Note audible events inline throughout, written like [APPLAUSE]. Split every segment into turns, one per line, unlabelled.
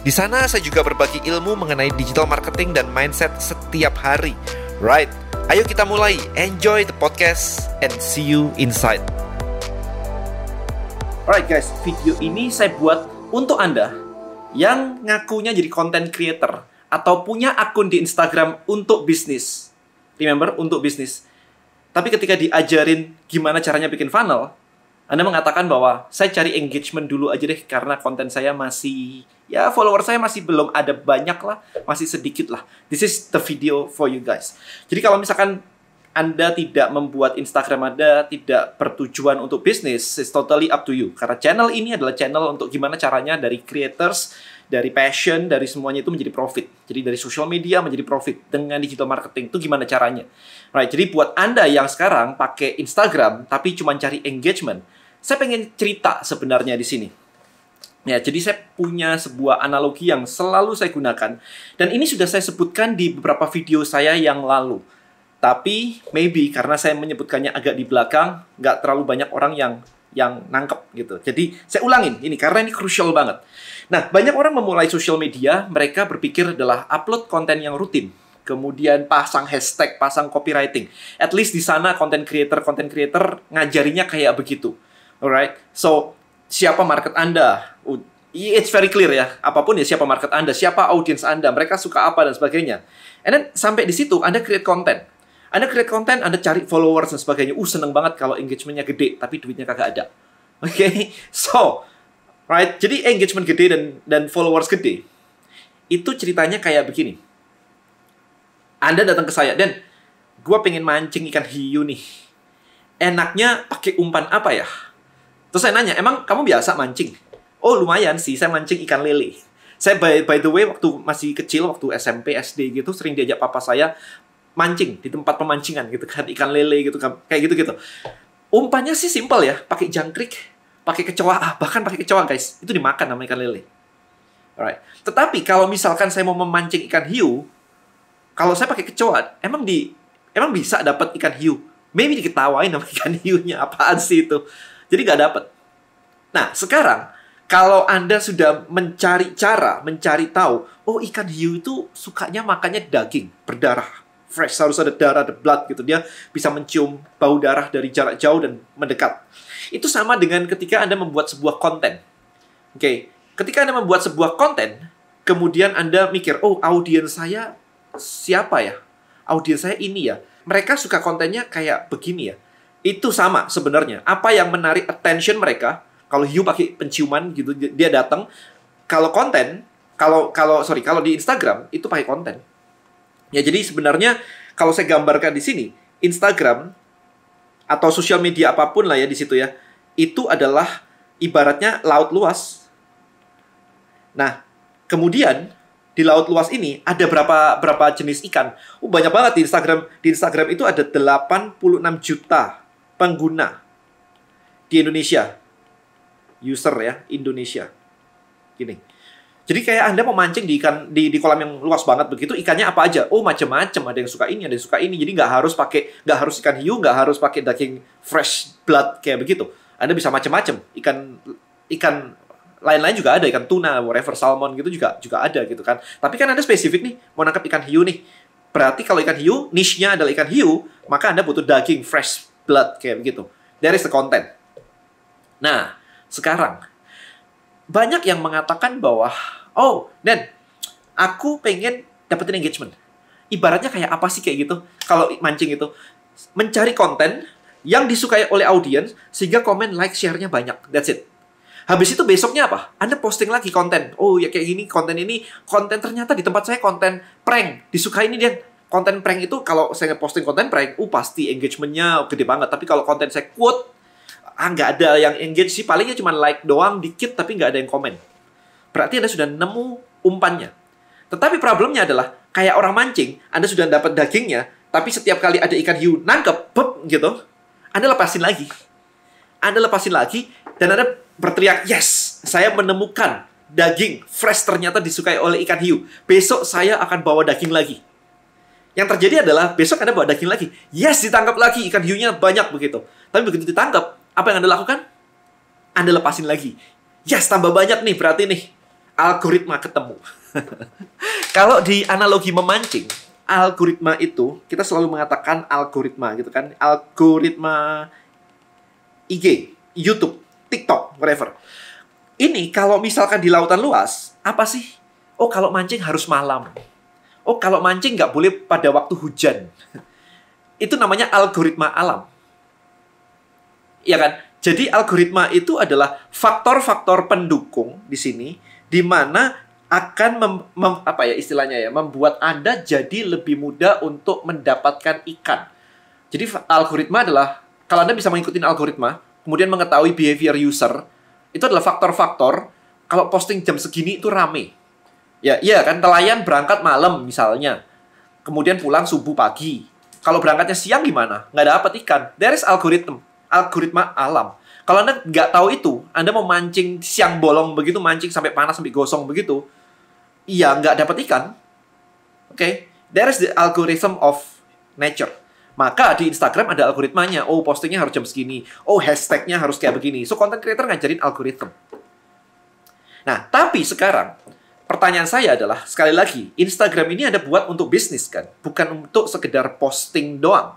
Di sana saya juga berbagi ilmu mengenai digital marketing dan mindset setiap hari. Right, ayo kita mulai. Enjoy the podcast and see you inside. Alright guys, video ini saya buat untuk Anda yang ngakunya jadi content creator atau punya akun di Instagram untuk bisnis. Remember, untuk bisnis. Tapi ketika diajarin gimana caranya bikin funnel, anda mengatakan bahwa saya cari engagement dulu aja deh karena konten saya masih ya follower saya masih belum ada banyak lah, masih sedikit lah. This is the video for you guys. Jadi kalau misalkan anda tidak membuat Instagram Anda tidak bertujuan untuk bisnis, it's totally up to you. Karena channel ini adalah channel untuk gimana caranya dari creators, dari passion, dari semuanya itu menjadi profit. Jadi dari social media menjadi profit dengan digital marketing itu gimana caranya? Right, jadi buat Anda yang sekarang pakai Instagram tapi cuma cari engagement, saya pengen cerita sebenarnya di sini. Ya, jadi saya punya sebuah analogi yang selalu saya gunakan dan ini sudah saya sebutkan di beberapa video saya yang lalu. Tapi maybe karena saya menyebutkannya agak di belakang, nggak terlalu banyak orang yang yang nangkep gitu. Jadi saya ulangin ini karena ini crucial banget. Nah, banyak orang memulai social media, mereka berpikir adalah upload konten yang rutin. Kemudian pasang hashtag, pasang copywriting. At least di sana content creator, content creator ngajarinya kayak begitu. Alright, so siapa market Anda? It's very clear ya. Apa pun ya siapa market Anda, siapa audiens Anda, mereka suka apa dan sebagainya. And then sampai di situ Anda create content. Anda create konten, Anda cari followers dan sebagainya. Uh, seneng banget kalau engagementnya gede, tapi duitnya kagak ada. Oke, [LAUGHS] okay? so, right? Jadi engagement gede dan dan followers gede. Itu ceritanya kayak begini. Anda datang ke saya dan gue pengen mancing ikan hiu nih. Enaknya pakai umpan apa ya? Terus saya nanya, emang kamu biasa mancing? Oh lumayan sih, saya mancing ikan lele. Saya by, by the way waktu masih kecil, waktu SMP, SD gitu, sering diajak papa saya mancing di tempat pemancingan gitu kan [LAUGHS] ikan lele gitu kan kayak gitu gitu umpannya sih simpel ya pakai jangkrik pakai kecoa ah, bahkan pakai kecoa guys. Itu dimakan sama ikan lele. Alright. Tetapi kalau misalkan saya mau memancing ikan hiu kalau saya pakai kecoa emang di emang bisa dapat ikan hiu? Maybe diketawain sama [LAUGHS] ikan hiunya apaan sih itu jadi nggak dapat nah sekarang kalau Anda sudah mencari cara, mencari tahu, oh ikan hiu itu sukanya makannya daging, berdarah fresh, harus ada darah, ada blood gitu. Dia bisa mencium bau darah dari jarak jauh dan mendekat. Itu sama dengan ketika Anda membuat sebuah konten. Oke, okay. ketika Anda membuat sebuah konten, kemudian Anda mikir, oh audiens saya siapa ya? Audiens saya ini ya. Mereka suka kontennya kayak begini ya. Itu sama sebenarnya. Apa yang menarik attention mereka? Kalau hiu pakai penciuman gitu, dia datang. Kalau konten, kalau kalau sorry, kalau di Instagram itu pakai konten Ya jadi sebenarnya kalau saya gambarkan di sini, Instagram atau sosial media apa pun lah ya di situ ya, itu adalah ibaratnya laut luas. Nah, kemudian di laut luas ini ada berapa berapa jenis ikan? Oh, banyak banget di Instagram. Di Instagram itu ada 86 juta pengguna di Indonesia. User ya, Indonesia. Gini. Jadi kayak Anda mau mancing di ikan di, di kolam yang luas banget begitu, ikannya apa aja? Oh, macam-macam. Ada yang suka ini, ada yang suka ini. Jadi nggak harus pakai nggak harus ikan hiu, nggak harus pakai daging fresh blood kayak begitu. Anda bisa macam-macam. Ikan ikan lain-lain juga ada, ikan tuna, whatever, salmon gitu juga juga ada gitu kan. Tapi kan Anda spesifik nih, mau nangkap ikan hiu nih. Berarti kalau ikan hiu, niche-nya adalah ikan hiu, maka Anda butuh daging fresh blood kayak begitu. There is the content. Nah, sekarang banyak yang mengatakan bahwa oh dan aku pengen dapetin engagement. Ibaratnya kayak apa sih kayak gitu? Kalau mancing itu mencari konten yang disukai oleh audiens sehingga komen like share-nya banyak. That's it. Habis itu besoknya apa? Anda posting lagi konten. Oh ya kayak gini konten ini konten ternyata di tempat saya konten prank. Disukai ini dia konten prank itu kalau saya posting konten prank uh pasti engagementnya gede banget tapi kalau konten saya quote ah nggak ada yang engage sih palingnya cuma like doang dikit tapi nggak ada yang komen Berarti Anda sudah nemu umpannya. Tetapi problemnya adalah kayak orang mancing, Anda sudah dapat dagingnya, tapi setiap kali ada ikan hiu nangkep, pep, gitu, Anda lepasin lagi. Anda lepasin lagi, dan Anda berteriak, yes, saya menemukan daging fresh ternyata disukai oleh ikan hiu. Besok saya akan bawa daging lagi. Yang terjadi adalah besok Anda bawa daging lagi. Yes, ditangkap lagi. Ikan hiunya banyak begitu. Tapi begitu ditangkap, apa yang Anda lakukan? Anda lepasin lagi. Yes, tambah banyak nih. Berarti nih, algoritma ketemu. [LAUGHS] Kalau di analogi memancing, algoritma itu, kita selalu mengatakan algoritma gitu kan. Algoritma IG, YouTube, TikTok, whatever. Ini kalau misalkan di lautan luas, apa sih? Oh, kalau mancing harus malam. Oh, kalau mancing nggak boleh pada waktu hujan. Itu namanya algoritma alam. Ya kan? Jadi algoritma itu adalah faktor-faktor pendukung di sini di mana akan mem, mem, apa ya istilahnya ya membuat Anda jadi lebih mudah untuk mendapatkan ikan. Jadi algoritma adalah kalau Anda bisa mengikuti algoritma, kemudian mengetahui behavior user, itu adalah faktor-faktor kalau posting jam segini itu rame. Ya, iya kan nelayan berangkat malam misalnya. Kemudian pulang subuh pagi. Kalau berangkatnya siang gimana? Nggak dapat ikan. There is algorithm, algoritma alam. Kalau Anda nggak tahu itu, Anda mau mancing siang bolong begitu, mancing sampai panas, sampai gosong begitu, iya nggak dapat ikan. Oke, okay? there is the algorithm of nature. Maka di Instagram ada algoritmanya. Oh, postingnya harus jam segini. Oh, hashtagnya harus kayak begini. So, content creator ngajarin algoritma. Nah, tapi sekarang pertanyaan saya adalah sekali lagi Instagram ini ada buat untuk bisnis kan, bukan untuk sekedar posting doang.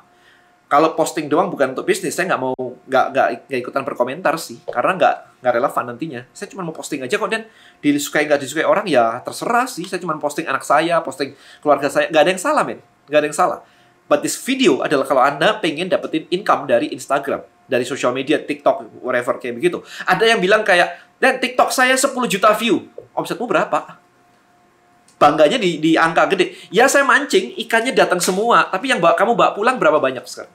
Kalau posting doang bukan untuk bisnis, saya nggak mau nggak nggak ikutan berkomentar sih, karena nggak nggak relevan nantinya. Saya cuma mau posting aja kok dan disukai nggak disukai orang ya terserah sih. Saya cuma posting anak saya, posting keluarga saya, nggak ada yang salah men, nggak ada yang salah. But this video adalah kalau anda pengen dapetin income dari Instagram, dari social media, TikTok, whatever kayak begitu. Ada yang bilang kayak, dan TikTok saya 10 juta view, omsetmu berapa? Bangganya di, di angka gede. Ya saya mancing, ikannya datang semua, tapi yang bawa, kamu bawa pulang berapa banyak sekarang?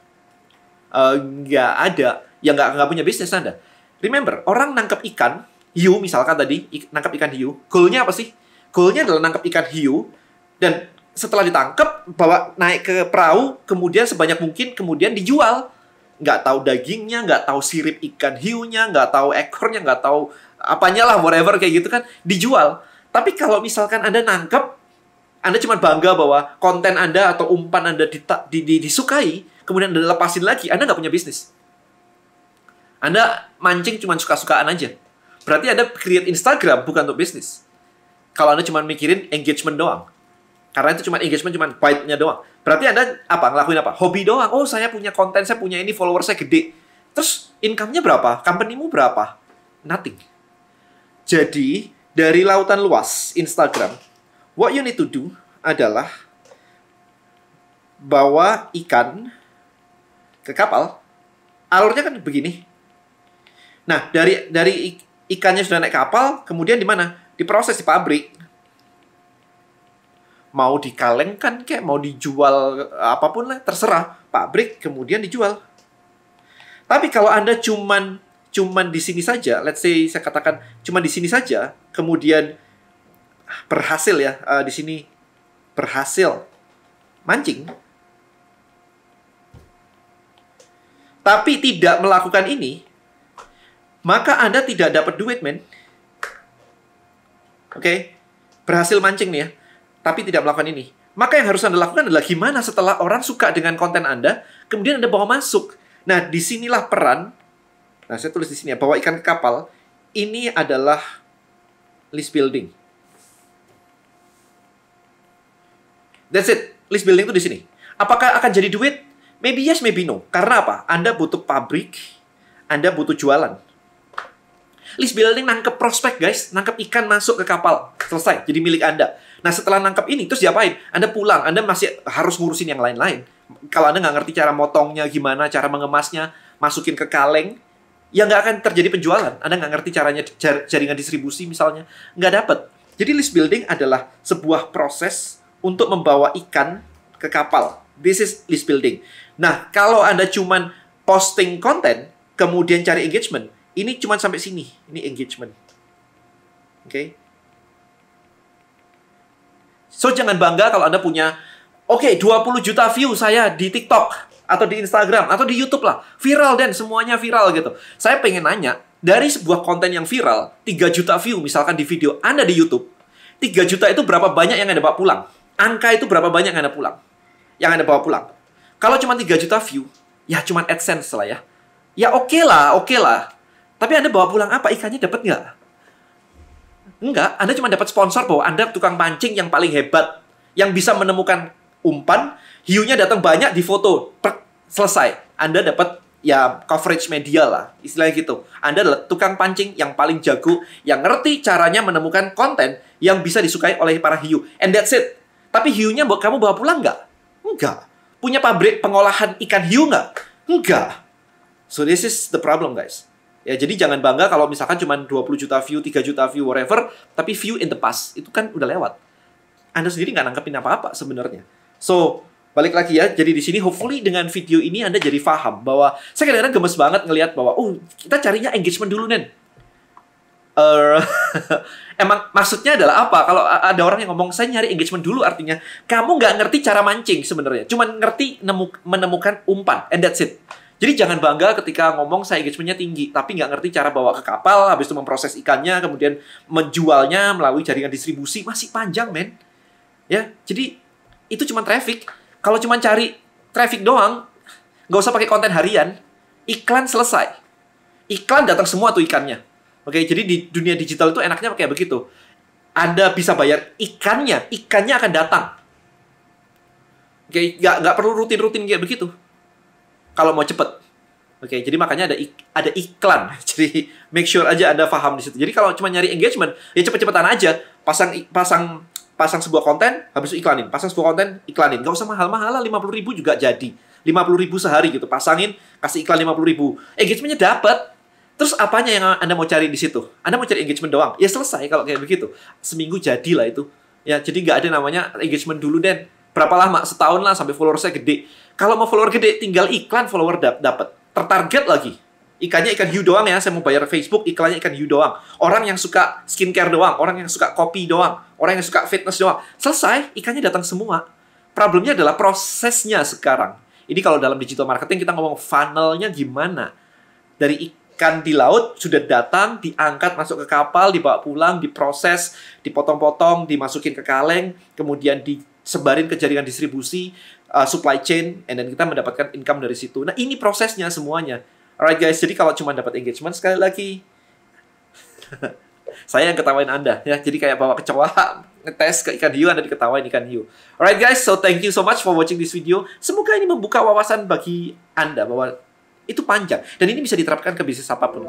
Uh, nggak ada, yang nggak nggak punya bisnis anda. Remember, orang nangkap ikan hiu misalkan tadi ik, nangkap ikan hiu, goalnya apa sih? Goalnya adalah nangkap ikan hiu dan setelah ditangkap bawa naik ke perahu, kemudian sebanyak mungkin kemudian dijual. Nggak tahu dagingnya, nggak tahu sirip ikan hiunya, nggak tahu ekornya, nggak tahu apanya lah, whatever kayak gitu kan, dijual tapi kalau misalkan Anda nangkep, Anda cuma bangga bahwa konten Anda atau umpan Anda di, di, di, disukai, kemudian Anda lepasin lagi, Anda nggak punya bisnis. Anda mancing cuma suka-sukaan aja. Berarti Anda create Instagram bukan untuk bisnis. Kalau Anda cuma mikirin engagement doang. Karena itu cuma engagement, cuma bite-nya doang. Berarti Anda apa? Ngelakuin apa? Hobi doang. Oh, saya punya konten, saya punya ini, follower saya gede. Terus income-nya berapa? Company-mu berapa? Nothing. Jadi, dari lautan luas Instagram, what you need to do adalah bawa ikan ke kapal. Alurnya kan begini. Nah, dari dari ikannya sudah naik kapal, kemudian di mana? Diproses di pabrik. Mau dikalengkan kayak mau dijual apa pun lah, terserah. Pabrik kemudian dijual. Tapi kalau Anda cuman cuman di sini saja, let's say saya katakan cuma di sini saja, kemudian berhasil ya uh, di sini berhasil mancing, tapi tidak melakukan ini, maka Anda tidak dapat duit, men. Oke, okay? berhasil mancing nih ya, tapi tidak melakukan ini. Maka yang harus Anda lakukan adalah gimana setelah orang suka dengan konten Anda, kemudian Anda bawa masuk. Nah, di sinilah peran Nah, saya tulis di sini ya, bawa ikan kapal. Ini adalah list building. That's it. List building itu di sini. Apakah akan jadi duit? Maybe yes, maybe no. Karena apa? Anda butuh pabrik, Anda butuh jualan. List building nangkep prospek, guys. Nangkep ikan masuk ke kapal. Selesai. Jadi milik Anda. Nah, setelah nangkep ini, terus diapain? Anda pulang. Anda masih harus ngurusin yang lain-lain. Kalau Anda nggak ngerti cara motongnya gimana, cara mengemasnya, masukin ke kaleng, ya nggak akan terjadi penjualan. Anda nggak ngerti caranya jaringan distribusi misalnya, nggak dapat. Jadi list building adalah sebuah proses untuk membawa ikan ke kapal. This is list building. Nah, kalau Anda cuman posting konten, kemudian cari engagement, ini cuma sampai sini. Ini engagement. Oke. Okay? So jangan bangga kalau Anda punya oke okay, 20 juta view saya di TikTok atau di Instagram atau di YouTube lah. Viral dan semuanya viral gitu. Saya pengen nanya, dari sebuah konten yang viral, 3 juta view misalkan di video Anda di YouTube, 3 juta itu berapa banyak yang Anda bawa pulang? Angka itu berapa banyak yang Anda pulang? Yang Anda bawa pulang. Kalau cuma 3 juta view, ya cuma AdSense lah ya. Ya oke okay lah, oke okay lah. Tapi Anda bawa pulang apa? Ikannya dapat nggak? Enggak, Anda cuma dapat sponsor bahwa Anda tukang pancing yang paling hebat, yang bisa menemukan umpan, hiunya datang banyak di foto, per, selesai. Anda dapat ya coverage media lah, istilahnya gitu. Anda adalah tukang pancing yang paling jago, yang ngerti caranya menemukan konten yang bisa disukai oleh para hiu. And that's it. Tapi hiunya buat kamu bawa pulang nggak? Enggak. Punya pabrik pengolahan ikan hiu nggak? Enggak. So this is the problem guys. Ya, jadi jangan bangga kalau misalkan cuma 20 juta view, 3 juta view, whatever, tapi view in the past. Itu kan udah lewat. Anda sendiri nggak nangkepin apa-apa sebenarnya. So, balik lagi ya. Jadi di sini hopefully dengan video ini Anda jadi paham bahwa saya kadang-kadang gemes banget ngelihat bahwa oh, kita carinya engagement dulu, Nen. Uh, [LAUGHS] emang maksudnya adalah apa? Kalau ada orang yang ngomong saya nyari engagement dulu artinya kamu nggak ngerti cara mancing sebenarnya, cuman ngerti nemu, menemukan umpan and that's it. Jadi jangan bangga ketika ngomong saya engagementnya tinggi, tapi nggak ngerti cara bawa ke kapal, habis itu memproses ikannya, kemudian menjualnya melalui jaringan distribusi masih panjang, men. Ya, jadi itu cuma traffic. Kalau cuma cari traffic doang, nggak usah pakai konten harian, iklan selesai. Iklan datang semua tuh ikannya. Oke, jadi di dunia digital itu enaknya kayak begitu. Anda bisa bayar ikannya, ikannya akan datang. Oke, nggak nggak perlu rutin-rutin kayak begitu kalau mau cepet. Oke, jadi makanya ada ik ada iklan. [LAUGHS] Jadi make sure aja Anda paham di situ. Jadi kalau cuma nyari engagement, ya cepet-cepetan aja. Pasang pasang pasang sebuah konten, habis itu iklanin. Pasang sebuah konten, iklanin. Gak usah mahal-mahal lah, 50 ribu juga jadi. 50 ribu sehari gitu. Pasangin, kasih iklan 50 ribu. Engagementnya dapat. Terus apanya yang Anda mau cari di situ? Anda mau cari engagement doang? Ya selesai kalau kayak begitu. Seminggu jadilah itu. Ya, jadi nggak ada namanya engagement dulu, Den. Berapa lama? Setahun lah sampai followersnya gede kalau mau follower gede, tinggal iklan follower dap dapat. Tertarget lagi. Ikannya ikan hiu doang ya, saya mau bayar Facebook, iklannya ikan hiu doang. Orang yang suka skincare doang, orang yang suka kopi doang, orang yang suka fitness doang. Selesai, ikannya datang semua. Problemnya adalah prosesnya sekarang. Ini kalau dalam digital marketing kita ngomong funnelnya gimana. Dari ikan di laut sudah datang, diangkat masuk ke kapal, dibawa pulang, diproses, dipotong-potong, dimasukin ke kaleng, kemudian disebarin ke jaringan distribusi, uh, supply chain, and then kita mendapatkan income dari situ. Nah, ini prosesnya semuanya. Alright guys, jadi kalau cuma dapat engagement sekali lagi, [LAUGHS] saya yang ketawain Anda ya. Jadi kayak bawa kecoa ngetes ke ikan hiu, Anda diketawain ikan hiu. Alright guys, so thank you so much for watching this video. Semoga ini membuka wawasan bagi Anda bahwa itu panjang dan ini bisa diterapkan ke bisnis apa pun.